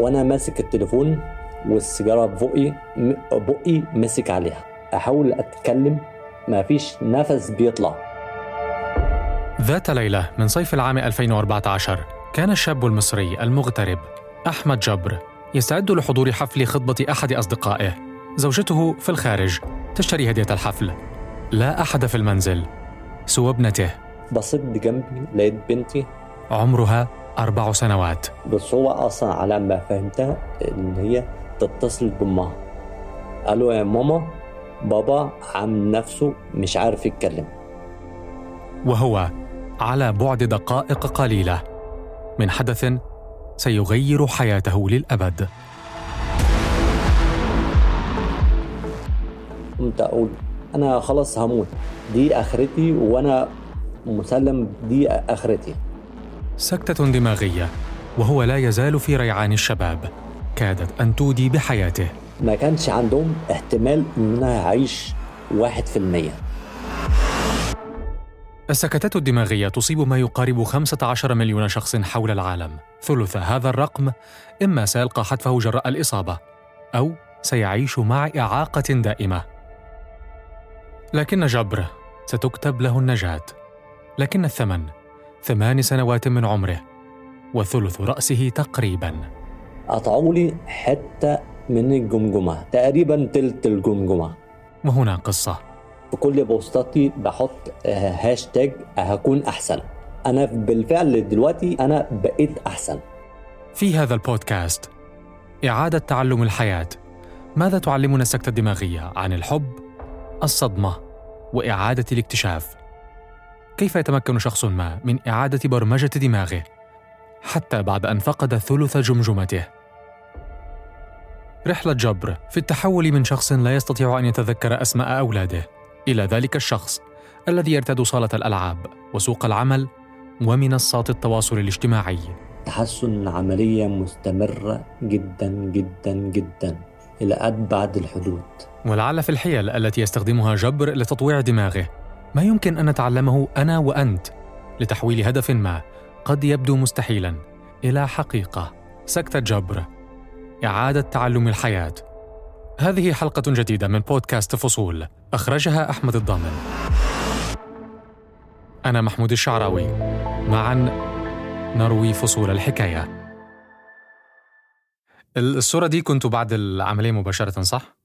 وأنا ماسك التليفون والسيجارة بقي بقي ماسك عليها. أحاول أتكلم ما فيش نفس بيطلع. ذات ليلة من صيف العام 2014 كان الشاب المصري المغترب أحمد جبر يستعد لحضور حفل خطبة أحد أصدقائه. زوجته في الخارج تشتري هدية الحفل. لا أحد في المنزل. سوى ابنته. بصيت جنبي لقيت بنتي. عمرها أربع سنوات. بس هو أصلا على ما فهمتها إن هي تتصل بأمها. قالوا يا ماما بابا عم نفسه مش عارف يتكلم. وهو على بعد دقائق قليلة. من حدث سيغير حياته للأبد. قمت أقول أنا خلاص هموت. دي آخرتي وأنا مسلم دي آخرتي. سكتة دماغية وهو لا يزال في ريعان الشباب. كادت أن تودي بحياته. ما كانش عندهم احتمال ان أنا اعيش واحد في المية. السكتات الدماغية تصيب ما يقارب 15 مليون شخص حول العالم. ثلث هذا الرقم إما سيلقى حتفه جراء الإصابة أو سيعيش مع إعاقة دائمة. لكن جبر ستكتب له النجاة. لكن الثمن ثمان سنوات من عمره وثلث رأسه تقريباً. قطعوا لي حتة من الجمجمة تقريبا تلت الجمجمة. وهنا قصة. في كل بوستاتي بحط هاشتاج هكون أحسن. أنا بالفعل دلوقتي أنا بقيت أحسن. في هذا البودكاست إعادة تعلم الحياة. ماذا تعلمنا السكتة الدماغية عن الحب، الصدمة وإعادة الاكتشاف؟ كيف يتمكن شخص ما من إعادة برمجة دماغه حتى بعد أن فقد ثلث جمجمته؟ رحلة جبر في التحول من شخص لا يستطيع أن يتذكر أسماء أولاده إلى ذلك الشخص الذي يرتاد صالة الألعاب وسوق العمل ومنصات التواصل الاجتماعي. تحسن عملية مستمرة جدا جدا جدا إلى أبعد الحدود. ولعل في الحيل التي يستخدمها جبر لتطويع دماغه. ما يمكن أن نتعلمه أنا وأنت لتحويل هدف ما قد يبدو مستحيلا. إلى حقيقة سكته جبر. إعادة تعلم الحياة. هذه حلقة جديدة من بودكاست فصول. أخرجها أحمد الضامن. أنا محمود الشعراوي. معا نروي فصول الحكاية. الصورة دي كنت بعد العملية مباشرة صح؟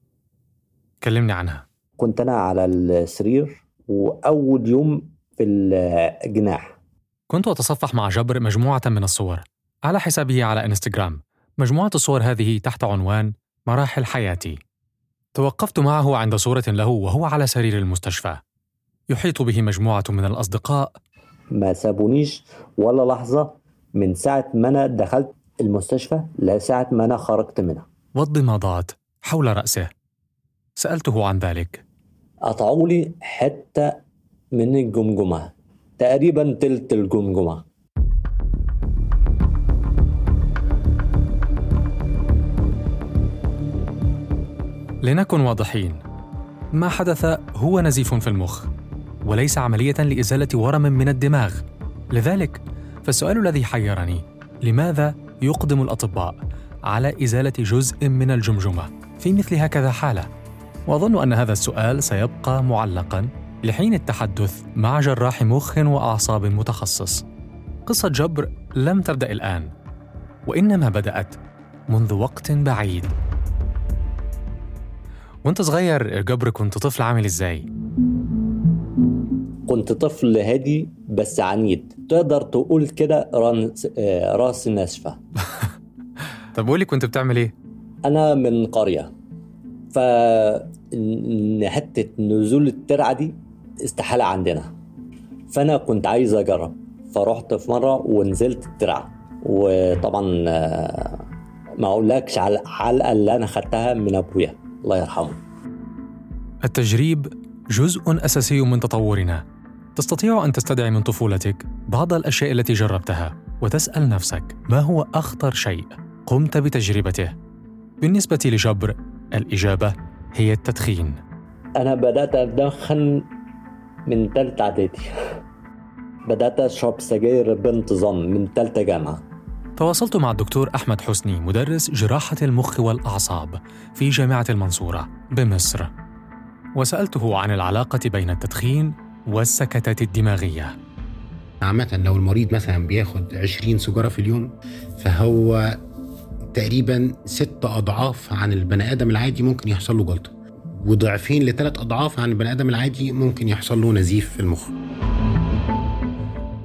كلمني عنها. كنت أنا على السرير. وأول يوم في الجناح. كنت أتصفح مع جبر مجموعة من الصور على حسابه على إنستغرام. مجموعة الصور هذه تحت عنوان مراحل حياتي. توقفت معه عند صورة له وهو على سرير المستشفى. يحيط به مجموعة من الأصدقاء. ما سابونيش ولا لحظة من ساعة ما أنا دخلت المستشفى لساعة ما أنا خرجت منها. والضمادات حول رأسه. سألته عن ذلك. قطعوا لي حتة من الجمجمة تقريبا تلت الجمجمة. لنكن واضحين. ما حدث هو نزيف في المخ وليس عملية لإزالة ورم من الدماغ. لذلك فالسؤال الذي حيرني لماذا يقدم الأطباء على إزالة جزء من الجمجمة؟ في مثل هكذا حالة. وأظن أن هذا السؤال سيبقى معلقا لحين التحدث مع جراح مخ وأعصاب متخصص. قصة جبر لم تبدأ الآن وإنما بدأت منذ وقت بعيد. وأنت صغير جبر كنت طفل عامل إزاي؟ كنت طفل هادي بس عنيد. تقدر تقول كده آه، راس ناشفة. طب قولي كنت بتعمل إيه؟ أنا من قرية. ف إن حتة نزول الترعة دي استحالة عندنا. فأنا كنت عايز أجرب. فرحت في مرة ونزلت الترعة. وطبعا آه، ما أقولكش على العلقة اللي أنا خدتها من أبويا. الله يرحمه. التجريب جزء أساسي من تطورنا. تستطيع أن تستدعي من طفولتك بعض الأشياء التي جربتها وتسأل نفسك ما هو أخطر شيء؟ قمت بتجربته. بالنسبة لجبر الإجابة هي التدخين. أنا بدأت أدخن من تالتة إعدادي. بدأت أشرب سجاير بانتظام من تالتة جامعة. تواصلت مع الدكتور أحمد حسني مدرس جراحة المخ والأعصاب في جامعة المنصورة بمصر. وسألته عن العلاقة بين التدخين والسكتات الدماغية. عامة لو المريض مثلا بياخد 20 سيجارة في اليوم فهو تقريبا ست أضعاف عن البني آدم العادي ممكن يحصل له جلطة وضعفين لثلاث أضعاف عن البني آدم العادي ممكن يحصل له نزيف في المخ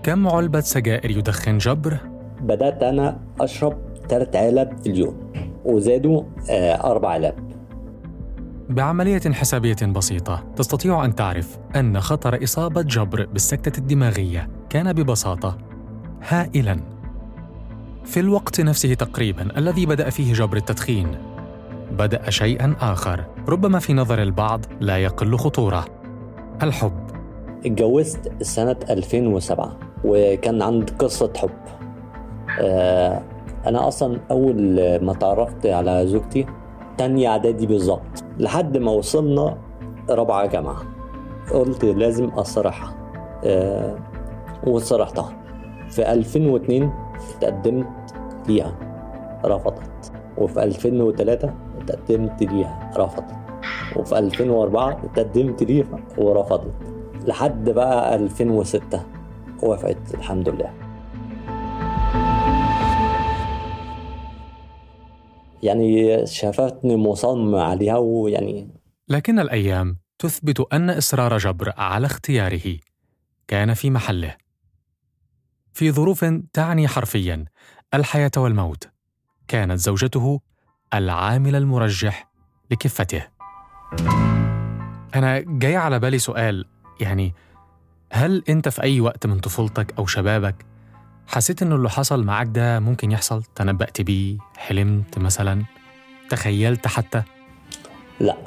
كم علبة سجائر يدخن جبر؟ بدأت أنا أشرب ثلاث علب في اليوم وزادوا آه، أربع علب بعملية حسابية بسيطة تستطيع أن تعرف أن خطر إصابة جبر بالسكتة الدماغية كان ببساطة هائلاً. في الوقت نفسه تقريباً الذي بدأ فيه جبر التدخين، بدأ شيئاً آخر ربما في نظر البعض لا يقل خطورة: الحب. اتجوزت سنة 2007 وكان عندي قصة حب. آه، أنا أصلا أول ما تعرفت على زوجتي تانية إعدادي بالظبط. لحد ما وصلنا رابعة جامعة. قلت لازم أصرحها. أه وصرحتها. في 2002 اتقدمت ليها رفضت. وفي 2003 اتقدمت ليها رفضت. وفي 2004 اتقدمت ليها ورفضت. لحد بقى 2006 وافقت الحمد لله. يعني شافتني مصمم عليها ويعني لكن الأيام تثبت أن إصرار جبر على اختياره كان في محله. في ظروف تعني حرفيا الحياة والموت، كانت زوجته العامل المرجح لكفته. أنا جاي على بالي سؤال يعني هل أنت في أي وقت من طفولتك أو شبابك حسيت إنه اللي حصل معاك ده ممكن يحصل؟ تنبأت بيه؟ حلمت مثلا؟ تخيلت حتى؟ لا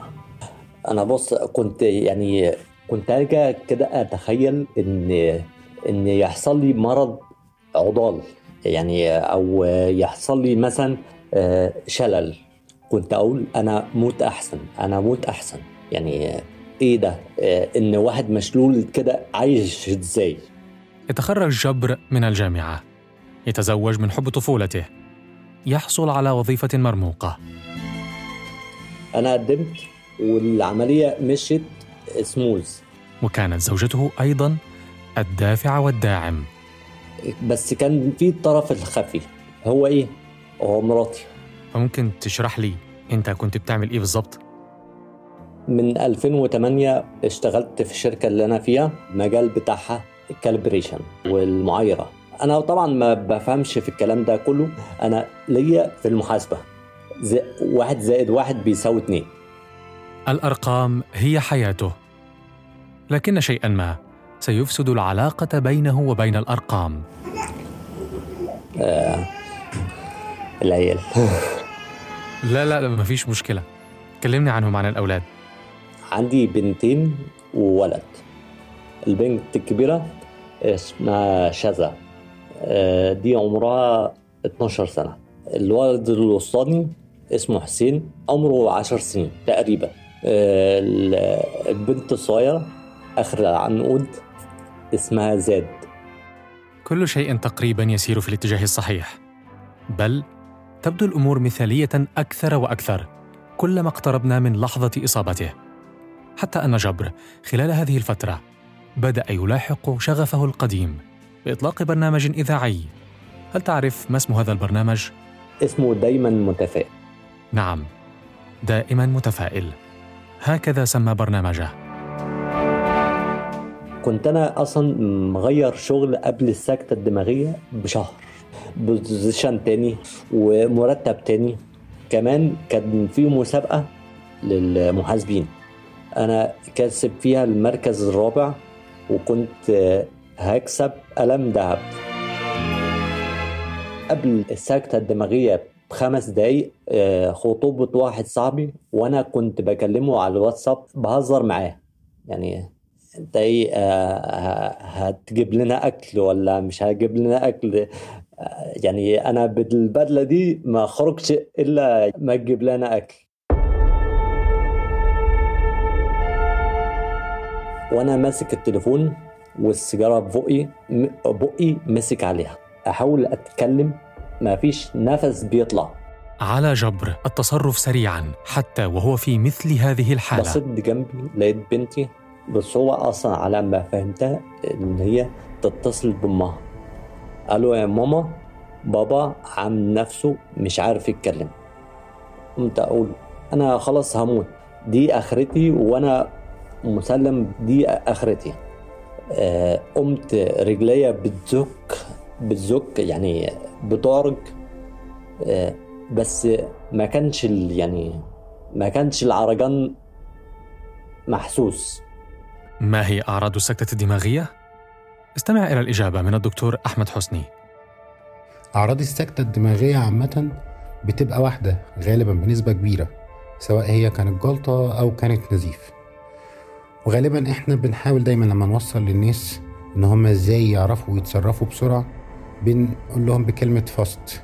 أنا بص كنت يعني كنت أرجع كده أتخيل إن إن يحصل لي مرض عضال يعني أو يحصل لي مثلا آه، شلل. كنت أقول أنا موت أحسن أنا موت أحسن. يعني إيه ده؟ آه، إن واحد مشلول كده عايش إزاي؟ يتخرج جبر من الجامعة. يتزوج من حب طفولته. يحصل على وظيفة مرموقة. أنا قدمت والعملية مشيت سموز وكانت زوجته أيضا الدافع والداعم. بس كان في الطرف الخفي. هو إيه؟ هو مراتي. فممكن تشرح لي أنت كنت بتعمل إيه بالظبط؟ من 2008 اشتغلت في الشركة اللي أنا فيها المجال بتاعها الكالبريشن والمعايرة. أنا طبعا ما بفهمش في الكلام ده كله. أنا ليا في المحاسبة. زي واحد زائد واحد بيساوي اتنين. الأرقام هي حياته. لكن شيئا ما. سيفسد العلاقة بينه وبين الأرقام. العيال. لا لا لا مفيش مشكلة. كلمني عنهم عن الأولاد. عندي بنتين وولد. البنت الكبيرة اسمها شذا. آه، دي عمرها 12 سنة. الولد الوسطاني اسمه حسين عمره 10 سنين تقريبا. آه، ال- البنت الصغيرة آخر العنقود اسمها زاد كل شيء تقريبا يسير في الاتجاه الصحيح. بل تبدو الأمور مثالية أكثر وأكثر كلما اقتربنا من لحظة إصابته. حتى أن جبر خلال هذه الفترة بدأ يلاحق شغفه القديم بإطلاق برنامج إذاعي. هل تعرف ما اسم هذا البرنامج؟ اسمه دايما متفائل. نعم دائما متفائل. هكذا سمى برنامجه. كنت أنا أصلا مغير شغل قبل السكتة الدماغية بشهر بوزيشن تاني ومرتب تاني. كمان كان في مسابقة للمحاسبين. أنا كاسب فيها المركز الرابع وكنت هكسب قلم ذهب. قبل السكتة الدماغية بخمس دقايق آه، خطوبة واحد صاحبي وأنا كنت بكلمه على الواتساب بهزر معاه. يعني إيه آه، هتجيب لنا أكل ولا مش هتجيب لنا أكل؟ آه، يعني أنا بالبدلة دي ما خرجش إلا ما تجيب لنا أكل. وأنا ماسك التليفون والسيجارة ببقي بقي مسك عليها. أحاول أتكلم ما فيش نفس بيطلع. على جبر التصرف سريعا حتى وهو في مثل هذه الحالة. بصيت جنبي لقيت بنتي بس هو أصلا على ما فهمتها إن هي تتصل بامها قالوا يا ماما بابا عم نفسه مش عارف يتكلم. قمت أقول أنا خلاص هموت. دي آخرتي وأنا مسلم دي آخرتي. آه، قمت رجليا بتزك بتزك يعني بتعرج آه، بس ما كانش يعني ما كانش العرجان محسوس. ما هي أعراض السكتة الدماغية؟ استمع إلى الإجابة من الدكتور أحمد حسني. أعراض السكتة الدماغية عامة بتبقى واحدة غالبا بنسبة كبيرة سواء هي كانت جلطة أو كانت نزيف. وغالبا إحنا بنحاول دايما لما نوصل للناس إن هم إزاي يعرفوا يتصرفوا بسرعة بنقول لهم بكلمة FAST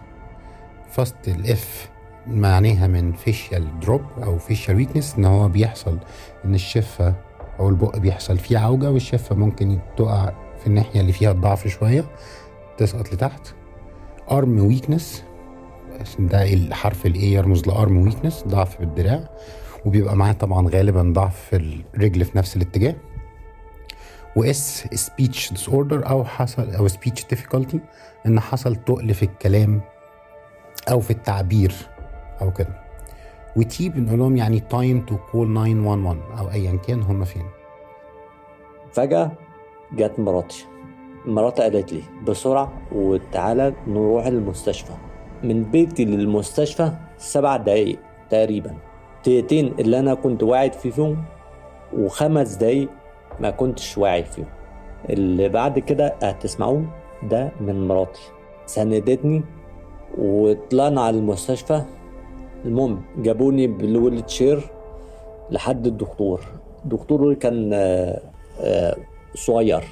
FAST ال F معناها من facial droop أو facial weakness إن هو بيحصل إن الشفة أو البق بيحصل فيه عوجة والشفة ممكن تقع في الناحية اللي فيها الضعف شوية تسقط لتحت. arm weakness ده الحرف ال A يرمز ل arm weakness ضعف بالدراع وبيبقى معاه طبعا غالبا ضعف في الرجل في نفس الاتجاه. و S speech disorder أو حصل أو speech difficulty إن حصل تقل في الكلام أو في التعبير أو كده. و T بنقول لهم يعني time to call 911 أو ايا كان هم فين. فجأة جت مراتي. مراتي قالت لي بسرعة وتعالى نروح المستشفى. من بيتي للمستشفى سبع دقايق تقريبا. دقيقتين اللي أنا كنت واعي فيهم وخمس دقايق ما كنتش واعي فيهم. اللي بعد كده هتسمعوه ده من مراتي. سندتني وطلعنا على المستشفى المهم جابوني بالويل تشير لحد الدكتور. الدكتور كان آه، آه، صغير.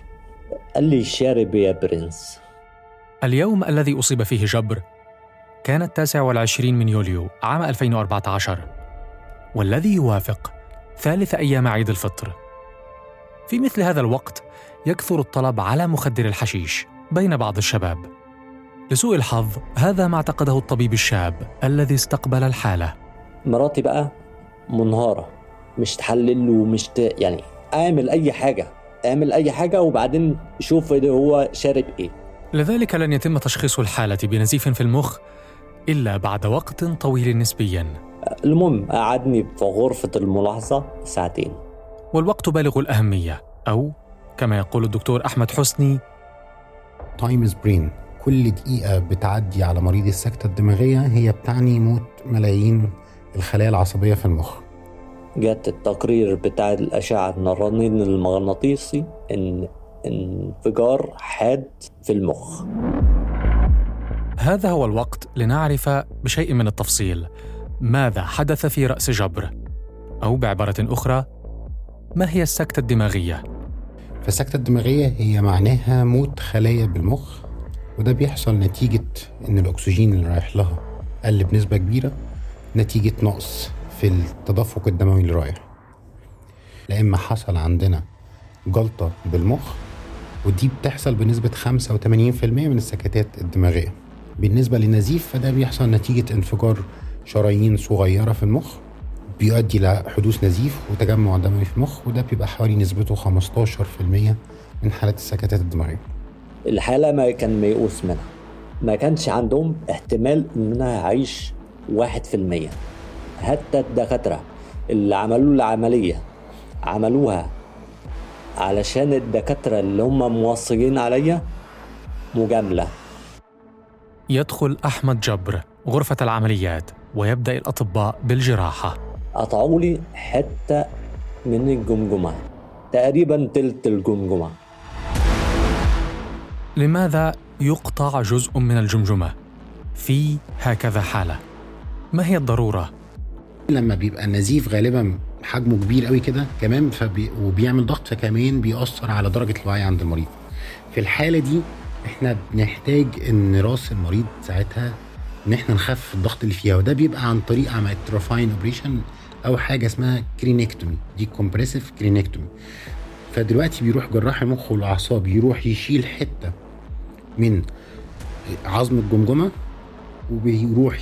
قال لي شارب يا برنس. اليوم الذي أصيب فيه جبر كان التاسع والعشرين من يوليو عام 2014 والذي يوافق ثالث أيام عيد الفطر. في مثل هذا الوقت يكثر الطلب على مخدر الحشيش بين بعض الشباب. لسوء الحظ هذا ما اعتقده الطبيب الشاب الذي استقبل الحالة. مراتي بقى منهارة مش تحلل ومش ت... يعني اعمل أي حاجة اعمل أي حاجة وبعدين شوف هو شارب إيه. لذلك لن يتم تشخيص الحالة بنزيف في المخ إلا بعد وقت طويل نسبياً. المهم قعدني في غرفة الملاحظة ساعتين. والوقت بالغ الأهمية أو كما يقول الدكتور أحمد حسني time is brain كل دقيقة بتعدي على مريض السكتة الدماغية هي بتعني موت ملايين الخلايا العصبية في المخ. جت التقرير بتاع الأشعة الرنين المغناطيسي إن انفجار حاد في المخ. هذا هو الوقت لنعرف بشيء من التفصيل. ماذا حدث في رأس جبر؟ أو بعبارة أخرى ما هي السكتة الدماغية؟ فالسكتة الدماغية هي معناها موت خلايا بالمخ. وده بيحصل نتيجة إن الأكسجين اللي رايح لها قل بنسبة كبيرة نتيجة نقص في التدفق الدموي اللي رايح. لا إما حصل عندنا جلطة بالمخ ودي بتحصل بنسبة 85% من السكتات الدماغية. بالنسبة للنزيف فده بيحصل نتيجة انفجار شرايين صغيرة في المخ بيؤدي لحدوث نزيف وتجمع دموي في المخ وده بيبقى حوالي نسبته 15% من حالات السكتات الدماغية. الحالة ما كان ميؤوس منها. ما كانش عندهم احتمال ان أنا هعيش واحد في المية. حتى الدكاترة اللي عملوا لي العملية عملوها علشان الدكاترة اللي هم موصيين عليا مجاملة. يدخل أحمد جبر غرفة العمليات ويبدأ الأطباء بالجراحة. قطعوا لي حتة من الجمجمة. تقريبا تلت الجمجمة. لماذا يقطع جزء من الجمجمة؟ في هكذا حالة. ما هي الضرورة؟ لما بيبقى النزيف غالبا حجمه كبير قوي كده كمان فبي وبيعمل ضغط فكمان بيأثر على درجة الوعي عند المريض. في الحالة دي إحنا بنحتاج إن رأس المريض ساعتها إن إحنا نخفف الضغط اللي فيها وده بيبقى عن طريق عملية trephine operation أو حاجة اسمها craniectomy decompressive craniectomy فدلوقتي بيروح جراح المخ والأعصاب يروح يشيل حتة من عظم الجمجمة وبيروح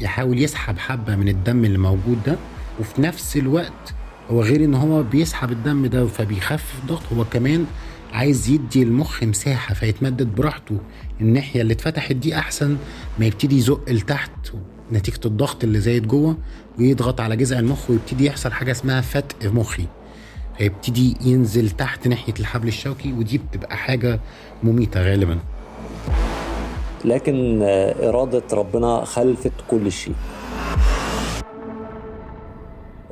يحاول يسحب حبة من الدم اللي موجود ده وفي نفس الوقت هو غير إن هو بيسحب الدم ده فبيخفف الضغط هو كمان عايز يدي المخ مساحة فيتمدد براحته الناحية اللي اتفتحت دي أحسن ما يبتدي يزق لتحت نتيجة الضغط اللي زايد جوه ويضغط على جذع المخ ويبتدي يحصل حاجة اسمها فتق مخي. فيبتدي ينزل تحت ناحية الحبل الشوكي ودي بتبقى حاجة مميتة غالبا. لكن آه، إرادة ربنا خلفت كل شيء.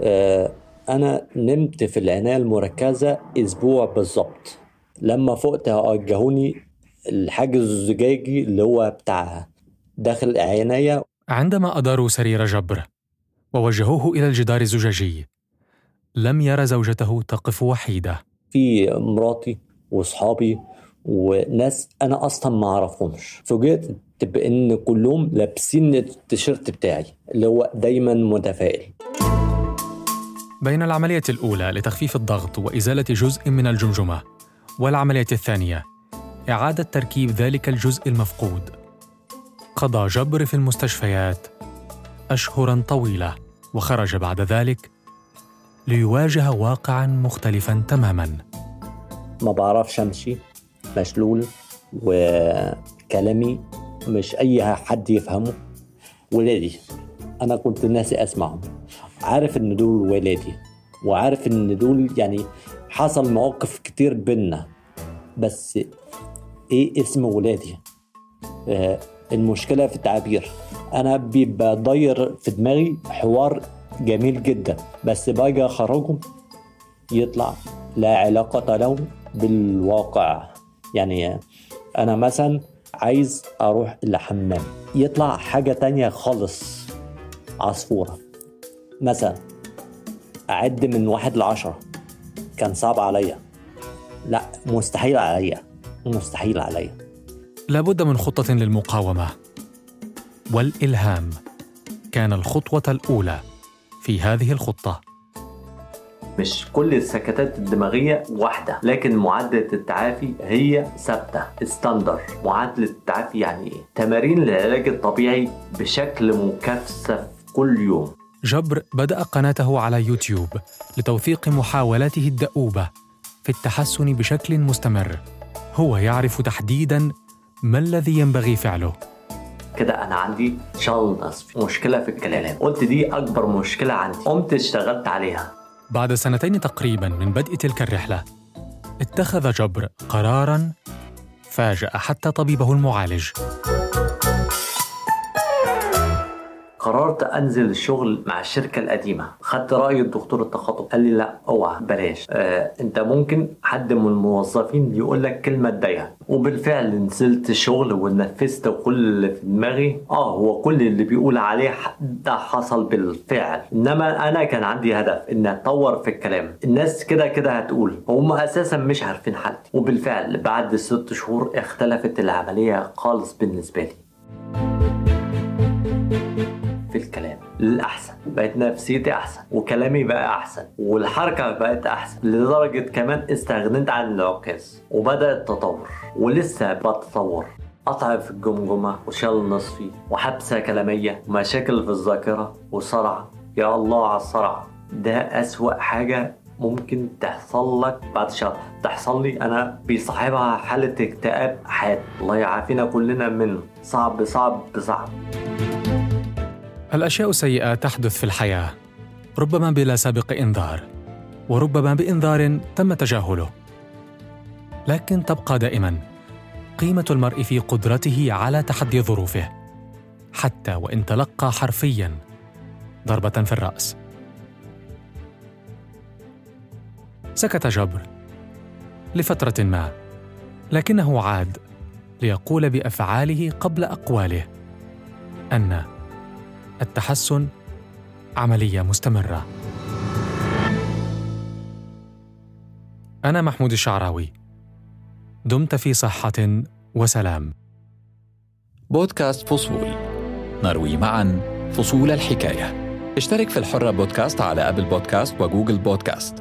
آه، أنا نمت في العناية المركزة أسبوع بالظبط. لما فقت وجهوني الحاجز الزجاجي اللي هو بتاع داخل عناية عندما أداروا سرير جبر ووجهوه إلى الجدار الزجاجي لم ير زوجته تقف وحيدة. في مراتي وصحابي وناس أنا أصلا ما أعرفهمش. فوجئت بإن كلهم لابسين التيشيرت بتاعي اللي هو دايما متفائل. بين العملية الأولى لتخفيف الضغط وإزالة جزء من الجمجمة والعملية الثانية إعادة تركيب ذلك الجزء المفقود. قضى جبر في المستشفيات أشهرا طويلة وخرج بعد ذلك ليواجه واقعا مختلفا تماما. ما بعرفش أمشي. مشلول وكلامي مش أي حد يفهمه. ولادي أنا كنت ناسي أسمعهم. عارف إن دول ولادي وعارف إن دول يعني حصل مواقف كتير بينا. بس إيه اسم ولادي؟ آه المشكلة في التعبير. أنا بيبقى ضاير في دماغي حوار جميل جدا بس باجي اخرجه يطلع لا علاقة له بالواقع. يعني أنا مثلا عايز أروح الحمام يطلع حاجة تانية خالص عصفورة. مثلا أعد من واحد لعشرة كان صعب عليا. لا مستحيل عليا مستحيل عليا. لابد من خطة للمقاومة. والإلهام كان الخطوة الأولى في هذه الخطة. مش كل السكتات الدماغية واحدة لكن معادلة التعافي هي ثابتة ستاندر معادلة التعافي يعني إيه؟ تمارين العلاج الطبيعي بشكل مكثف كل يوم. جبر بدأ قناته على يوتيوب لتوثيق محاولاته الدؤوبة في التحسن بشكل مستمر. هو يعرف تحديدا ما الذي ينبغي فعله. كده أنا عندي شل نصفي. مشكلة في الكلام. قلت دي أكبر مشكلة عندي. قمت اشتغلت عليها. بعد سنتين تقريبا من بدء تلك الرحلة اتخذ جبر قرارا فاجأ حتى طبيبه المعالج. قررت أنزل الشغل مع الشركة القديمة. خدت رأي الدكتور التخاطب قال لي لا أوعى بلاش. آه أنت ممكن حد من الموظفين يقول لك كلمة تضايقك. وبالفعل نزلت الشغل ونفذت كل اللي في دماغي. آه هو كل اللي بيقول عليه ده حصل بالفعل. إنما أنا كان عندي هدف ان أتطور في الكلام. الناس كده كده هتقول. هم أساسا مش عارفين حالتي. وبالفعل بعد ست شهور اختلفت العملية خالص بالنسبة لي. الكلام للأحسن بقت نفسيتي أحسن وكلامي بقى أحسن والحركة بقت أحسن لدرجة كمان استغنيت عن العكاز وبدأ التطور ولسه بتطور. قطع في الجمجمة وشل نصفي وحبسة كلامية ومشاكل في الذاكرة وصرع. يا الله على الصرع. ده أسوأ حاجة ممكن تحصل لك بعد شهر تحصل لي أنا بيصاحبها حالة اكتئاب حاد. الله يعافينا كلنا منه. صعب صعب صعب. الأشياء السيئة تحدث في الحياة. ربما بلا سابق إنذار وربما بإنذار تم تجاهله. لكن تبقى دائما قيمة المرء في قدرته على تحدي ظروفه حتى وإن تلقى حرفيا ضربة في الرأس. سكت جبر لفترة ما لكنه عاد ليقول بأفعاله قبل أقواله أن التحسن عملية مستمرة. أنا محمود الشعراوي. دمت في صحة وسلام. بودكاست فصول نروي معا فصول الحكاية اشترك في الحرة بودكاست على أبل بودكاست وجوجل بودكاست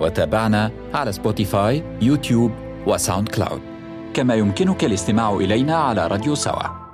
وتابعنا على سبوتيفاي يوتيوب وساوند كلاود كما يمكنك الاستماع إلينا على راديو سوا